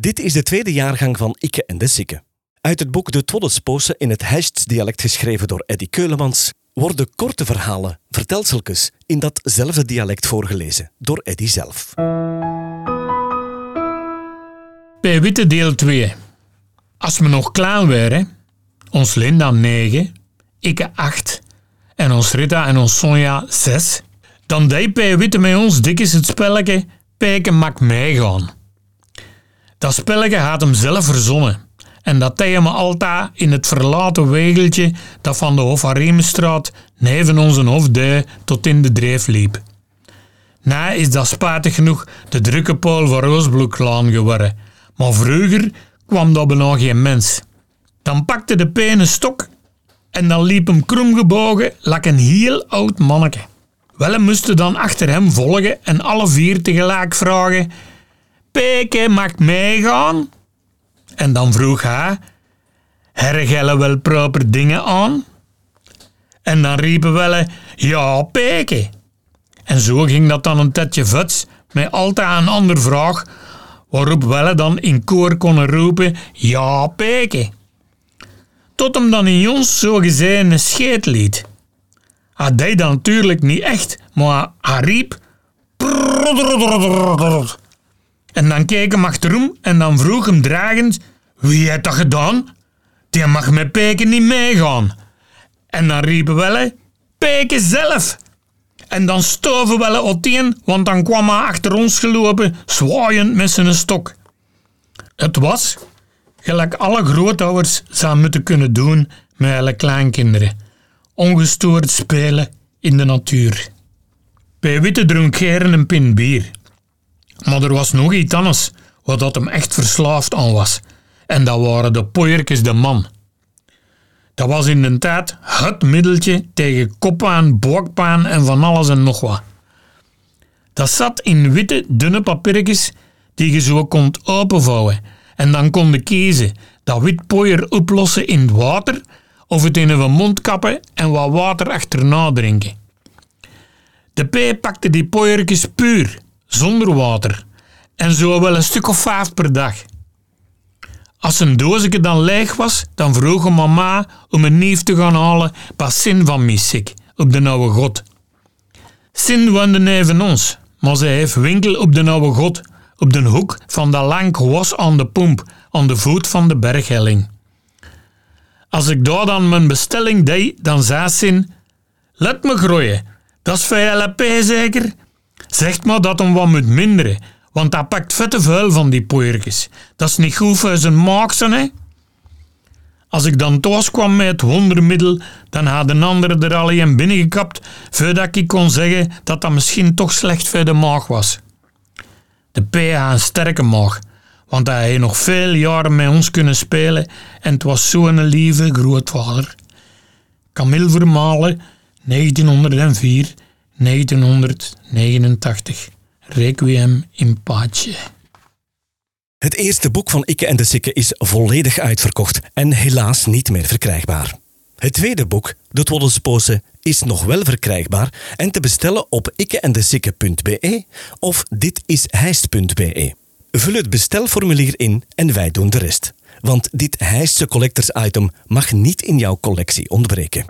Dit is de tweede jaargang van Ikke en de Sikke. Uit het boek De Twoddespoose in het Hests-dialect geschreven door Eddy Keulemans worden korte verhalen, vertelseltjes, in datzelfde dialect voorgelezen door Eddy zelf. Bij Witte deel 2. Als we nog klein waren, ons Linda 9, ik 8 en ons Rita en ons Sonja 6, dan deed Bij Witte met ons dikjes het spelletje Pijken mag meegaan. Dat spelletje had hem zelf verzonnen en dat deed hem altijd in het verlaten wegeltje dat van de Hofaremestraat neven onze hofdui tot in de dreef liep. Na is dat spijtig genoeg de drukke pool van Roosbloeklaan geworden, maar vroeger kwam dat bijna geen mens. Dan pakte de peen een stok en dan liep hem kromgebogen like een heel oud manneke. Wel moesten dan achter hem volgen en alle vier tegelijk vragen: Peke, mag meegaan? En dan vroeg hij: Hergellen wel proper dingen aan? En dan riepen wel: Ja, Peke. En zo ging dat dan een tetje vuts met altijd een andere vraag, waarop Welle dan in koor konden roepen: Ja, Peke. Tot hem dan in ons zo gezien een scheet liet. Hij deed dat natuurlijk niet echt, maar hij riep. En dan keek hem achterom en dan vroeg hem dragend: Wie heeft dat gedaan? Die mag met Peken niet meegaan. En dan riepen Welle: Peken zelf! En dan stoven Welle opeen, want dan kwam hij achter ons gelopen, zwaaiend met zijn stok. Het was, gelijk alle grootouders zouden moeten kunnen doen met alle kleinkinderen, ongestoord spelen in de natuur. Bij Witte dronk Geren een pin bier. Maar er was nog iets anders, wat dat hem echt verslaafd aan was. En dat waren de poeiertjes de man. Dat was in de tijd het middeltje tegen koppaan, bokpaan en van alles en nog wat. Dat zat in witte, dunne papiertjes die je zo kon openvouwen. En dan kon je kiezen dat wit pooier oplossen in het water of het in een mond kappen en wat water achterna drinken. De P pakte die pooiertjes puur, zonder water. En zo wel een stuk of vijf per dag. Als een doosje dan leeg was, dan vroeg mama om een nieuw te gaan halen bij Sin van Missik, op de oude god. Sin woonde neven ons, maar ze heeft winkel op de oude god, op de hoek van dat lang was aan de pomp, aan de voet van de berghelling. Als ik daar dan mijn bestelling deed, dan zei Sin, let me groeien, dat is VLP zeker? Zegt maar dat hem wat moet minderen, want hij pakt vette vuil van die poeiertjes. Dat is niet goed voor zijn maaksen, hè? Als ik dan thuis kwam met het wondermiddel, dan had een andere er al een binnengekapt, voordat ik kon zeggen dat dat misschien toch slecht voor de maag was. De P had een sterke maag, want hij heeft nog veel jaren met ons kunnen spelen en het was zo'n lieve grootvader. Camille Vermalen, 1904, 1989. Requiem in pace. Het eerste boek van Ikke en de Sikke is volledig uitverkocht en helaas niet meer verkrijgbaar. Het tweede boek, De Twoddelspoose, is nog wel verkrijgbaar en te bestellen op ikkeendesikke.be of ditisheist.be. Vul het bestelformulier in en wij doen de rest. Want dit Heistse collectors item mag niet in jouw collectie ontbreken.